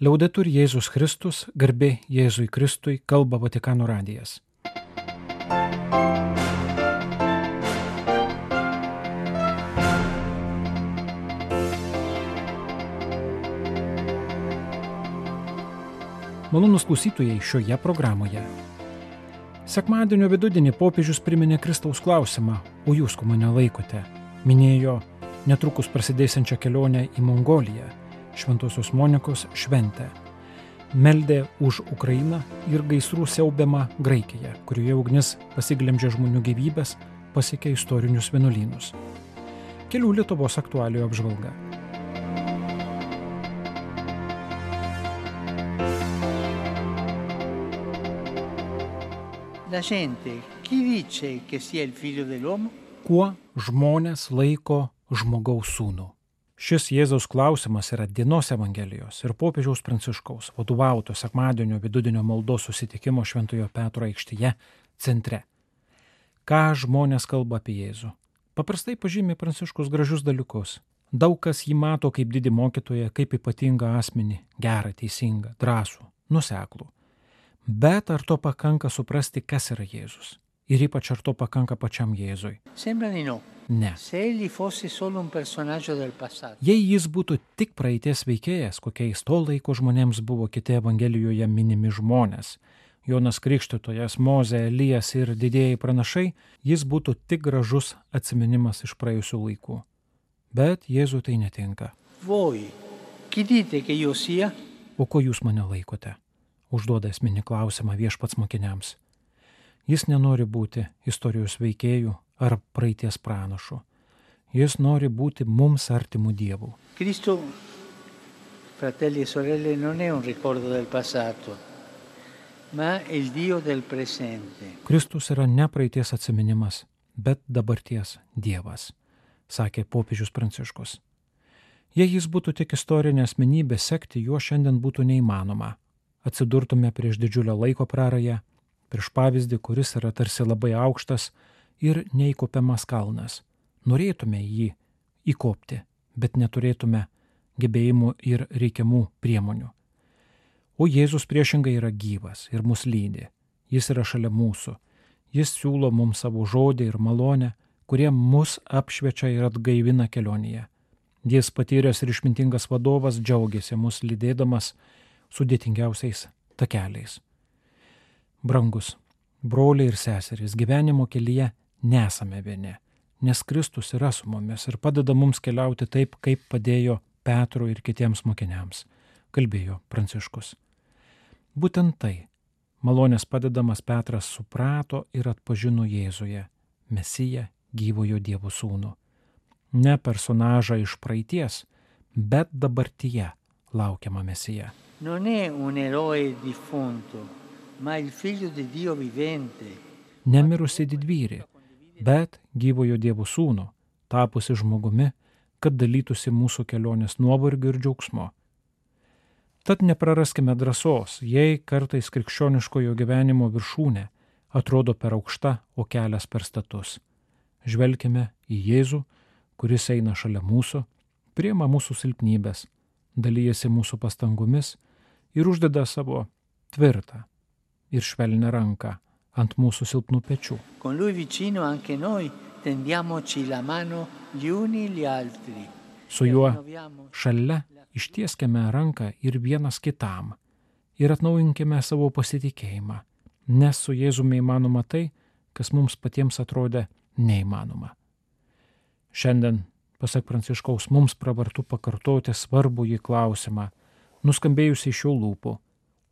Liaudetur Jėzus Kristus, garbė Jėzui Kristui, kalba Vatikano radijas. Malonus klausytojai šioje programoje. Sekmadienio vidudienį popiežius priminė Kristaus klausimą, o jūs ko mane laikote? Minėjo netrukus prasidėsiančią kelionę į Mongoliją, Šventosios Monikos šventę. Meldė už Ukrainą ir gaisrų siaubiamą Graikiją, kurioje ugnis pasiglemžė žmonių gyvybės, pasiekė istorinius vienuolynus. Kelių Lietuvos aktualijo apžvalga. La gente, chi dice che sia il figlio dell'uomo? Kuo žmonės laiko žmogaus sūnų? Šis Jėzaus klausimas yra dienos Evangelijos ir popiežiaus Pranciškaus vadovauto sekmadienio vidudienio maldos susitikimo Šventojo Petro aikštėje centre. Ką žmonės kalba apie Jėzų? Paprastai pažymė Pranciškus gražius dalykus. Daug kas jį mato kaip didį mokytoją, kaip ypatingą asmenį, gerą, teisingą, drąsų, nuseklų. Bet ar to pakanka suprasti, kas yra Jėzus? Ir ypač ar to pakanka pačiam Jėzui? Ne. Jei jis būtų tik praeities veikėjas, kokiais to laiko žmonėms buvo kiti Evangelijoje minimi žmonės - Jonas Krikštytojas, Moze, Elijas ir didėjai pranašai, jis būtų tik gražus atminimas iš praėjusių laikų. Bet Jėzui tai netinka. voi, chi dite che io sia? O ko jūs mane laikote? Užduoda esminį klausimą viešpats mokiniams. Jis nenori būti istorijos veikėjų ar praeities pranašu. Jis nori būti mums artimų dievų. Cristo, fratelli e sorelle, non è un ricordo del passato, ma il Dio del presente. Kristus yra ne praeities atminimas, bet dabarties Dievas, sakė popiežius Pranciškus. Jei jis būtų tik istorinė asmenybė, sekti juo šiandien būtų neįmanoma. Atsidurtume prieš didžiulę laiko prarąją, prieš pavyzdį, kuris yra tarsi labai aukštas ir neįkopiamas kalnas. Norėtume jį įkopti, bet neturėtume gebėjimų ir reikiamų priemonių. O Jėzus priešingai yra gyvas ir mus lydi. Jis yra šalia mūsų. Jis siūlo mums savo žodį ir malonę, kurie mus apšviečia ir atgaivina kelionėje. Jis patyręs ir išmintingas vadovas džiaugiasi mus lydėdamas sudėtingiausiais takeliais. Brangus, broliai ir seserys, gyvenimo kelyje nesame vieni, nes Kristus yra su mumis ir padeda mums keliauti taip, kaip padėjo Petrui ir kitiems mokiniams, kalbėjo Pranciškus. Būtent tai malonės padedamas Petras suprato ir atpažino Jėzuje, Mesiją, gyvojo Dievo sūnų. Ne personažą iš praeities, bet dabartyje laukiamą Mesiją. Non è un eroe defunto, Nemirusi didvyrį, bet gyvojo Dievo sūnų, tapusi žmogumi, kad dalytųsi mūsų kelionės nuovargiu ir džiaugsmu. Tad nepraraskime drąsos, jei kartais krikščioniškojo gyvenimo viršūnė atrodo per aukšta, o kelias per status. Žvelkime į Jėzų, kuris eina šalia mūsų, priema mūsų silpnybės, dalyjasi mūsų pastangomis ir uždeda savo tvirtą ir švelnę ranką ant mūsų silpnų pečių. Su juo šalia ištieskime ranką ir vienas kitam ir atnaujinkime savo pasitikėjimą, nes su Jėzumi įmanoma tai, kas mums patiems atrodė neįmanoma. Šiandien, pasak Pranciškaus, mums pravartu pakartoti svarbų jį klausimą, nuskambėjusi iš jo lūpų,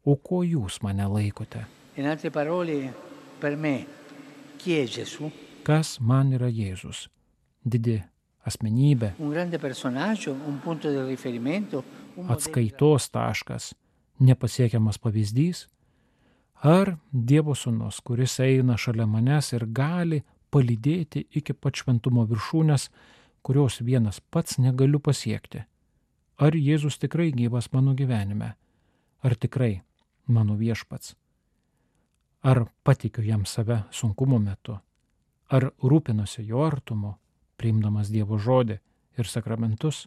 o ko jūs mane laikote? Kas man yra Jėzus? Didi asmenybė, Un grande personaggio, un punto di riferimento, un modello. atskaitos taškas, nepasiekiamas pavyzdys? Ar Dievo sūnus, kuris eina šalia manęs ir gali palydėti iki pat šventumo viršūnės, kurios vienas pats negaliu pasiekti? Ar Jėzus tikrai gyvas mano gyvenime? Ar tikrai mano viešpats? Ar patikiu jam save sunkumo metu? Ar rūpinosi jo artumu, priimdamas Dievo žodį ir sakramentus?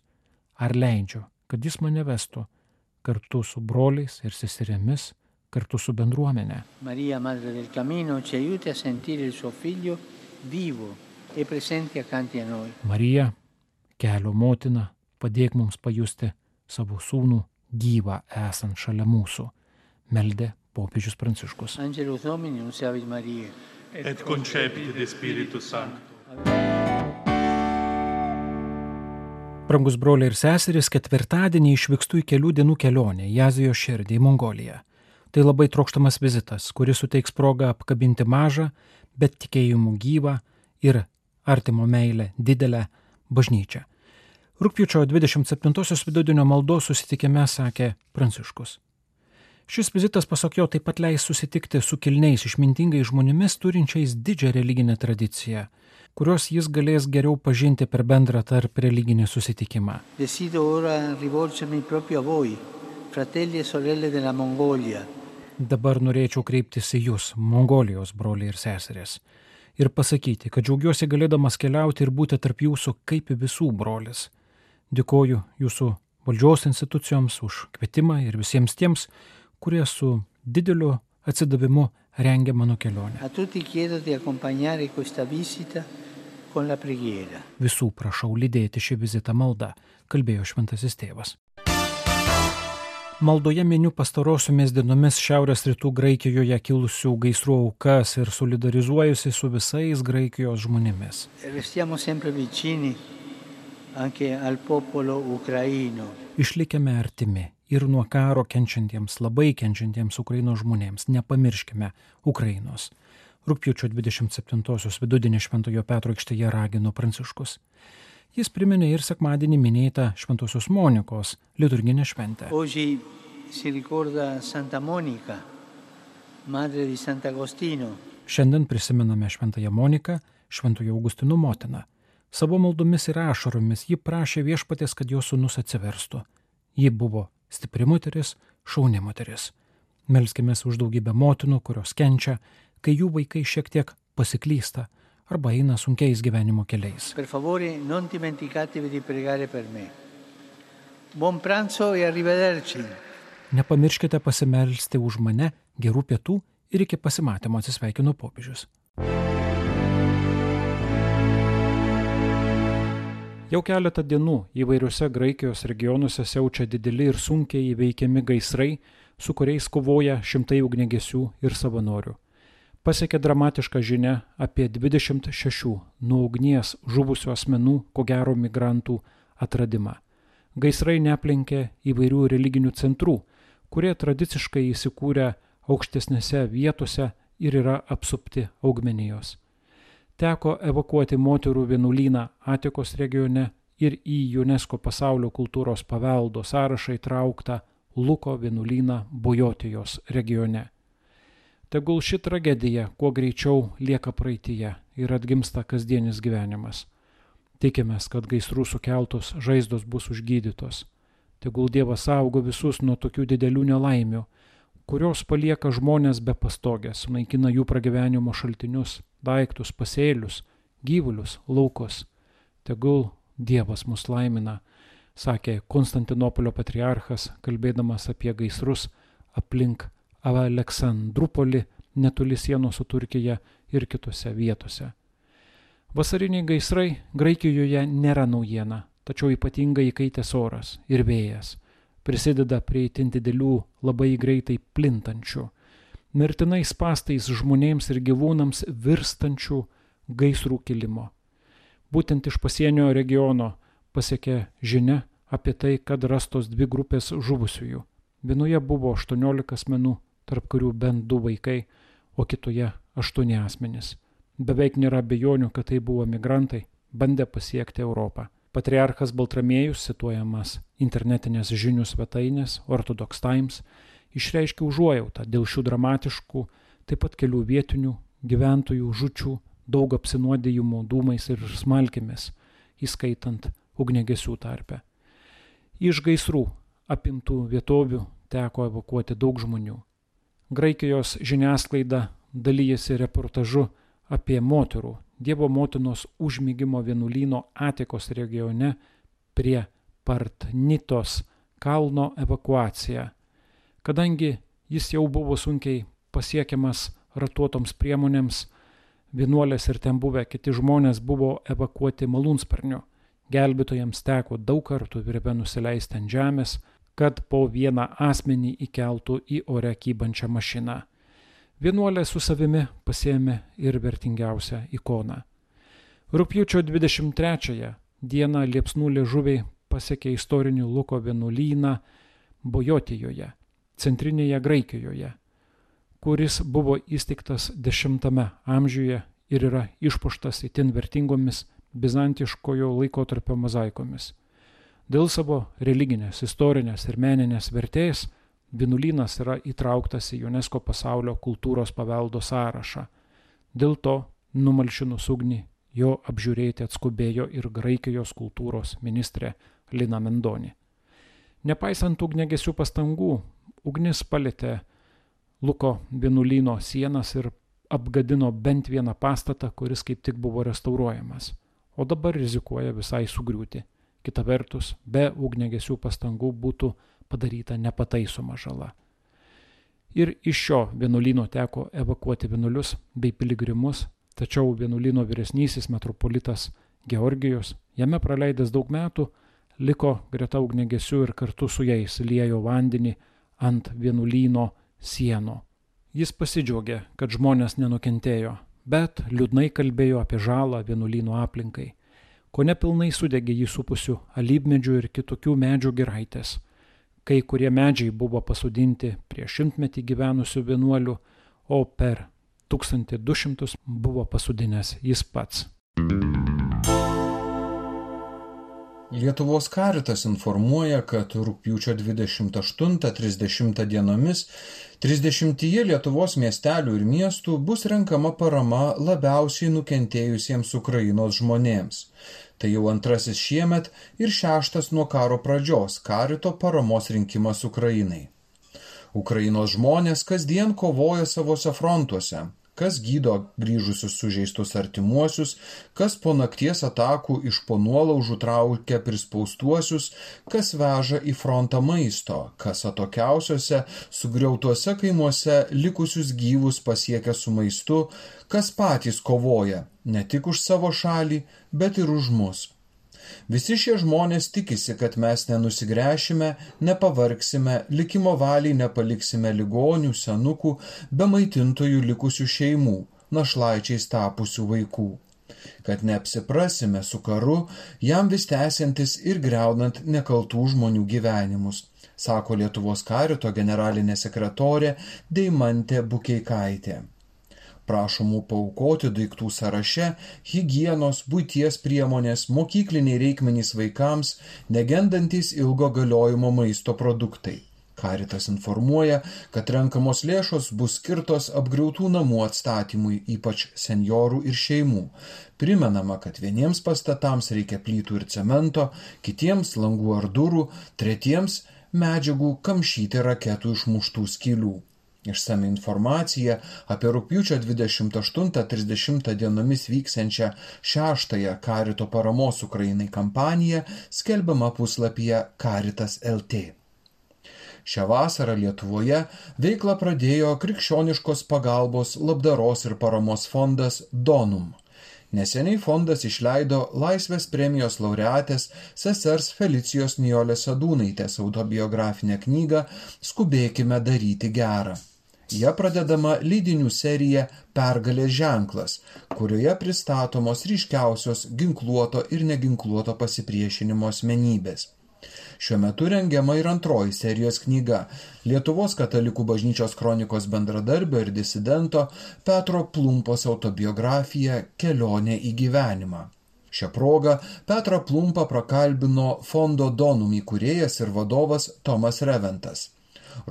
Ar leidžiu, kad jis mane vestų, kartu su broliais ir seserimis, kartu su bendruomenė. Maria, Madre del Camino, ci aiuti a sentire il suo figlio vivo e presente accanto a noi. Marija, kelio motina, padėk mums pajusti savo sūnų gyvą esant šalia mūsų, meldė popiežius Pranciškus. Angelus Domini, nunciavit Maria. et concepit de Spiritus Sancto. Brangus broliai ir seserys, ketvirtadienį išvykstu į kelių dienų kelionę į Azijos širdį, į Mongoliją. Tai labai trokštamas vizitas, kuris suteiks progą apkabinti mažą, bet tikėjimų gyvą ir artimo meilę didelę bažnyčią. Rūpiučio 27-osios vidudienio maldos susitikime sakė Pranciškus. Šis vizitas, pasak jo, taip pat leis susitikti su kilniais išmintingais žmonėmis turinčiais didžią religinę tradiciją, kurios jis galės geriau pažinti per bendrą tarp religinį susitikimą. E Dabar norėčiau kreiptis į jūs, Mongolijos broliai ir seserės, ir pasakyti, kad džiaugiuosi galėdamas keliauti ir būti tarp jūsų kaip visų brolis. Dėkoju jūsų valdžios institucijoms už kvietimą ir visiems tiems, kurie su dideliu atsidavimu rengia mano kelionę. A tutti chiedo di accompagnare questa visita con la preghiera. Visų prašau lydėti šį vizitą maldą, kalbėjo šventasis tėvas. Maldoje miniu pastarosiomis dienomis Šiaurės rytų Graikijoje kilusių gaisrų aukas ir solidarizuojusi su visais Graikijos žmonėmis. Restiamo sempre vicini anche al popolo ucraino. Išlikime artimi ir nuo karo kenčiantiems, labai kenčiantiems Ukrainos žmonėms. Nepamirškime Ukrainos. Rūpiučio 27-osios vidudienį Šventojo Petro aikštėje ragino Pranciškus. Jis priminė ir sekmadienį minėtą Šventosios Monikos liturginę šventę. Santa Monica. Šiandien prisimename Šventąją Moniką, Šventojo Augustino motiną. Savo maldomis ir ašaromis ji prašė viešpatės, kad jos sunus atsiverstų. Ji buvo stipri moteris, šauni moteris. Melskime už daugybę motinų, kurios kenčia, kai jų vaikai šiek tiek pasiklysta arba eina sunkiais gyvenimo keliais. Per favore non dimenticatevi di pregare per me. Buon pranzo e arrivederci. Nepamirškite pasimelsti už mane, gerų pietų ir iki pasimatymo atsisveikino popiežius. Jau keletą dienų įvairiuose Graikijos regionuose siaučia dideli ir sunkiai įveikiami gaisrai, su kuriais kovoja šimtai ugnegesių ir savanorių. Pasiekė dramatiška žinia apie 26 nuo ugnies žuvusių asmenų, ko gero migrantų, atradimą. Gaisrai neaplenkė įvairių religinių centrų, kurie tradiciškai įsikūrę aukštesnėse vietose ir yra apsupti augmenijos teko evakuoti moterų vienuolyną Atikos regione ir į UNESCO pasaulio kultūros paveldo sąrašą įtrauktą Luko vienuolyną Bojotijos regione. Tegul ši tragedija kuo greičiau lieka praeitie ir atgimsta kasdienis gyvenimas. Tikimės, kad gaisrų sukeltos žaizdos bus užgydytos. Tegul Dievas saugo visus nuo tokių didelių nelaimių, kurios palieka žmonės be pastogės, sunaikina jų pragyvenimo šaltinius, daiktus, pasėlius, gyvulius, laukus. Tegul Dievas mus laimina, sakė Konstantinopolio patriarchas, kalbėdamas apie gaisrus aplink Aleksandrupolį, netoli sienos su Turkija ir kitose vietose. Vasariniai gaisrai Graikijoje nėra naujiena, tačiau ypatingai įkaitęs oras ir vėjas prisideda prie itin didelių, labai greitai plintančių, mirtinais pastais žmonėms ir gyvūnams virstančių gaisrų kilimo. Būtent iš pasienio regiono pasiekė žinia apie tai, kad rastos dvi grupės žuvusiųjų. Vienoje buvo 18 asmenų, tarp kurių bent du vaikai, o kitoje 8 asmenys. Beveik nėra bejonių, kad tai buvo migrantai, bandę pasiekti Europą. Patriarchas Baltramiejus, cituojamas internetinės žinių svetainės Orthodox Times, išreiškė užuojautą dėl šių dramatiškų, taip pat kelių vietinių gyventojų žučių, daug apsinuodėjimų dūmais ir smalkėmis, įskaitant ugnegesių tarpę. Iš gaisrų apimtų vietovių teko evakuoti daug žmonių. Graikijos žiniasklaida dalyjasi reportažu apie moterų Dievo motinos užmygimo vienuolyno Atikos regione prie Partnitos kalno evakuaciją, kadangi jis jau buvo sunkiai pasiekiamas ratuotoms priemonėms, vienuolės ir ten buvę kiti žmonės buvo evakuoti malūnsparniu. Gelbėtojams teko daug kartų virve nusileisti ant žemės, kad po vieną asmenį įkeltų į ore kybančią mašiną. Vienuolė su savimi pasėmė ir vertingiausią ikoną. Rūpjūčio 23 dieną liepsnų liežuviai pasiekė istorinį Luko vienuolyną Bojotijoje, centrinėje Graikijoje, kuris buvo įsteigtas X amžiuje ir yra išpuštas itin vertingomis bizantiškojo laikotarpio mozaikomis. Dėl savo religinės, istorinės ir meninės vertės vienuolynas yra įtrauktas į UNESCO pasaulio kultūros paveldo sąrašą. Dėl to, numalšinus ugnį, jo apžiūrėti atskubėjo ir Graikijos kultūros ministrė Lina Mendoni. Nepaisant ugnegesių pastangų, ugnis palėtė Luko vienuolyno sienas ir apgadino bent vieną pastatą, kuris kaip tik buvo restauruojamas, o dabar rizikuoja visai sugriūti. Kita vertus, be ugnegesių pastangų būtų padaryta nepataisoma žala. Ir iš šio vienuolyno teko evakuoti vienuolius bei piligrimus, tačiau vienuolyno vyresnysis metropolitas Georgijos, jame praleidęs daug metų, liko greta ugnegesių ir kartu su jais liejo vandenį ant vienuolyno sienų. Jis pasidžiaugė, kad žmonės nenukentėjo, bet liūdnai kalbėjo apie žalą vienuolyno aplinkai ko nepilnai sudegė jį supusių alybmedžių ir kitokių medžių giraitės. Kai kurie medžiai buvo pasodinti prieš šimtmetį gyvenusių vienuolių, o per 1200 buvo pasodinęs jis pats. Lietuvos karitas informuoja, kad rūpjūčio 28-30 dienomis 30 Lietuvos miestelių ir miestų bus renkama parama labiausiai nukentėjusiems Ukrainos žmonėms. Tai jau antrasis šiemet ir šeštas nuo karo pradžios karito paramos rinkimas Ukrainai. Ukrainos žmonės kasdien kovoja savose frontuose, kas gydo grįžusius sužeistus artimuosius, kas po nakties atakų iš po nuolaužų traukia prispaustuosius, kas veža į frontą maisto, kas atokiausiuose, sugriautuose kaimuose likusius gyvus pasiekia su maistu, kas patys kovoja ne tik už savo šalį, bet ir už mus. Visi šie žmonės tikisi, kad mes nenusigręšime, nepavargsime, likimo valiai nepaliksime ligonių, senukų, be maitintojų likusių šeimų, našlaičiais tapusių vaikų. Kad neapsiprasime su karu, jam vis tęsiantis ir greunant nekaltų žmonių gyvenimus, sako Lietuvos karito generalinė sekretorė Deimantė Bukeikaitė prašomų paukoti daiktų sąraše hygienos, būties priemonės, mokykliniai reikmenys vaikams, negendantys ilgo galiojimo maisto produktai. Karitas informuoja, kad renkamos lėšos bus skirtos apgriautų namų atstatymui, ypač seniorų ir šeimų. Primenama, kad vieniems pastatams reikia plytų ir cemento, kitiems langų ar durų, tretiems medžiagų kamšyti raketų išmuštų skylių. Išsami informacija apie rūpiučio 28-30 dienomis vyksiančią šeštąją Karito paramos Ukrainai kampaniją skelbiama puslapyje Karitas LT. Šią vasarą Lietuvoje veiklą pradėjo Krikščioniškos pagalbos labdaros ir paramos fondas Donum. Neseniai fondas išleido Laisvės premijos laureatės sesers Felicijos Nijolės Sadūnaitės autobiografinę knygą Skubėkime daryti gerą. Ja pradedama leidinių serija Pergalės ženklas, kurioje pristatomos ryškiausios ginkluoto ir neginkluoto pasipriešinimo asmenybės. Šiuo metu rengiama ir antroji serijos knyga Lietuvos katalikų bažnyčios kronikos bendradarbio ir disidento Petro Plumpos autobiografija Kelionė į gyvenimą. Šią progą Petrą Plumpą prakalbino fondo Donum įkūrėjas ir vadovas Tomas Reventas.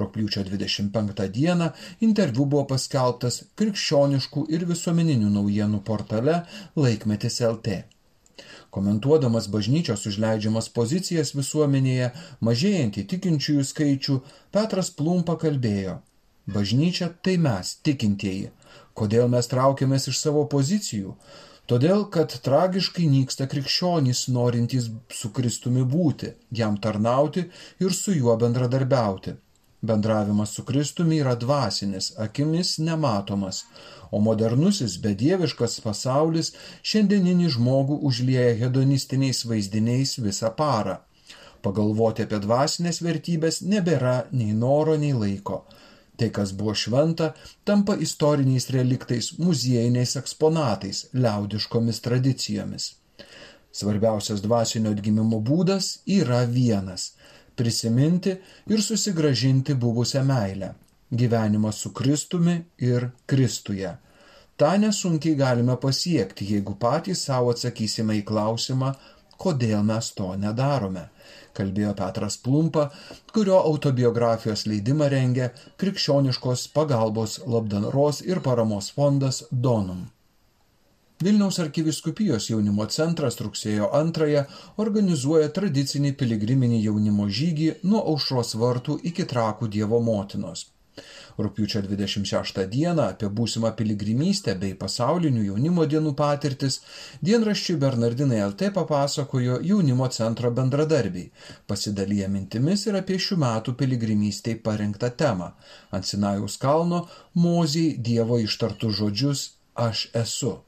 Rūpiučio 25 dieną interviu buvo paskelbtas krikščioniškų ir visuomeninių naujienų portale Laikmetis LT. Komentuodamas bažnyčios užleidžiamas pozicijas visuomenėje, mažėjantį tikinčiųjų skaičių, Petras Plumpa kalbėjo, bažnyčia tai mes, tikintieji. Kodėl mes traukiamės iš savo pozicijų? Todėl, kad tragiškai nyksta krikščionys norintys su Kristumi būti, jam tarnauti ir su juo bendradarbiauti. Bendravimas su Kristumi yra dvasinis, akimis nematomas, o modernusis bedieviškas pasaulis šiandieninį žmogų užlieja hedonistiniais vaizdiniais visą parą. Pagalvoti apie dvasinės vertybės nebėra nei noro, nei laiko. Tai, kas buvo šventa, tampa istoriniais reliktais, muziejiniais eksponatais, liaudiškomis tradicijomis. Svarbiausias dvasinio atgimimo būdas yra vienas prisiminti ir susigražinti buvusią meilę - gyvenimą su Kristumi ir Kristuje. Ta nesunkiai galime pasiekti, jeigu patys savo atsakysime į klausimą, kodėl mes to nedarome, kalbėjo Petras Plumpa, kurio autobiografijos leidimą rengia Krikščioniškos pagalbos labdaros ir paramos fondas Donum. Vilniaus arkiviskupijos jaunimo centras rugsėjo 2 organizuoja tradicinį piligriminį jaunimo žygį nuo aušros vartų iki trakų Dievo motinos. Rūpiučio 26 dieną apie būsimą piligrimystę bei pasaulinių jaunimo dienų patirtis dienraščiui Bernardinai LT papasakojo jaunimo centro bendradarbiai, pasidalyję mintimis ir apie šių metų piligrimystėj parengtą temą - ant Sinajaus kalno moziai Dievo ištartų žodžius Aš esu.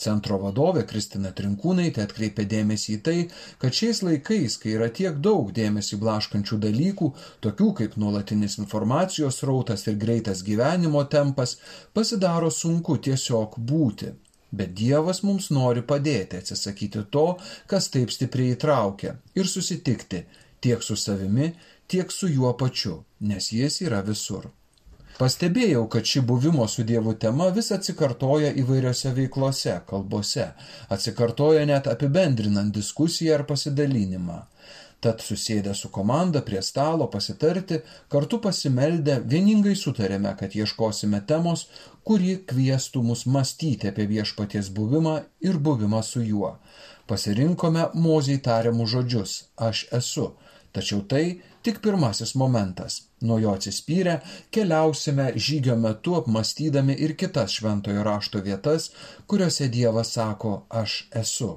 Centro vadovė Kristina Trinkūnaitė atkreipė dėmesį į tai, kad šiais laikais, kai yra tiek daug dėmesį blaškančių dalykų, tokių kaip nuolatinis informacijos rautas ir greitas gyvenimo tempas, pasidaro sunku tiesiog būti. Bet Dievas mums nori padėti atsisakyti to, kas taip stipriai įtraukia, ir susitikti tiek su savimi, tiek su juo pačiu, nes jis yra visur. Pastebėjau, kad ši buvimo su Dievu tema vis atsikartoja įvairiose veiklose, kalbose, atsikartoja net apibendrinant diskusiją ar pasidalinimą. Tad susėdę su komanda prie stalo pasitarti, kartu pasimeldę, vieningai sutarėme, kad ieškosime temos, kuri kvieštų mus mąstyti apie viešpaties buvimą ir buvimą su juo. Pasirinkome moziai tariamus žodžius - aš esu Tačiau tai tik pirmasis momentas. Nuo jo atsispyrę keliausime žygio metu apmastydami ir kitas šventojo rašto vietas, kuriuose Dievas sako aš esu.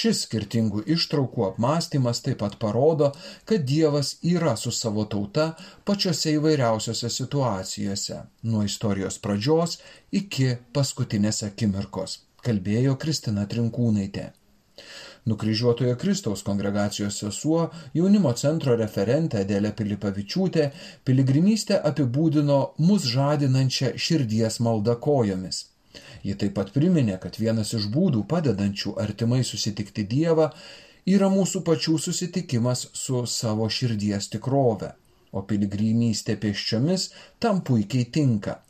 Šis skirtingų ištraukų apmąstymas taip pat parodo, kad Dievas yra su savo tauta pačiose įvairiausiose situacijose, nuo istorijos pradžios iki paskutinės akimirkos, kalbėjo Kristina Trinkūnaitė nukryžiuotojo Kristaus kongregacijos sesuo, jaunimo centro referentė Dėlė Pilipavičiūtė, piligrimystę apibūdino mus žadinančią širdies maldą kojomis. Ji taip pat priminė, kad vienas iš būdų padedančių artimai susitikti Dievą yra mūsų pačių susitikimas su savo širdies tikrove, o piligrimystė pėsčiomis tam puikiai tinka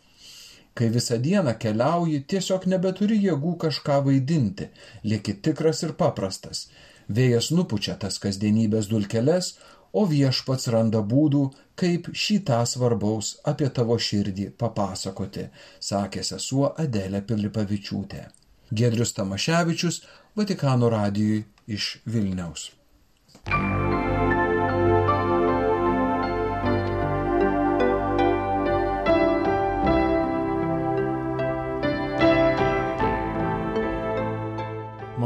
Kai visą dieną keliauji, tiesiog nebeturi jėgų kažką vaidinti, lieki tikras ir paprastas. Vėjas nupučia tas kasdienybės dulkeles, o viešpats randa būdų, kaip šitą svarbaus apie tavo širdį papasakoti, sakė sesuo Adelė Pilipavičiūtė. Gedrius Tamaševičius, Vatikano radijui iš Vilniaus.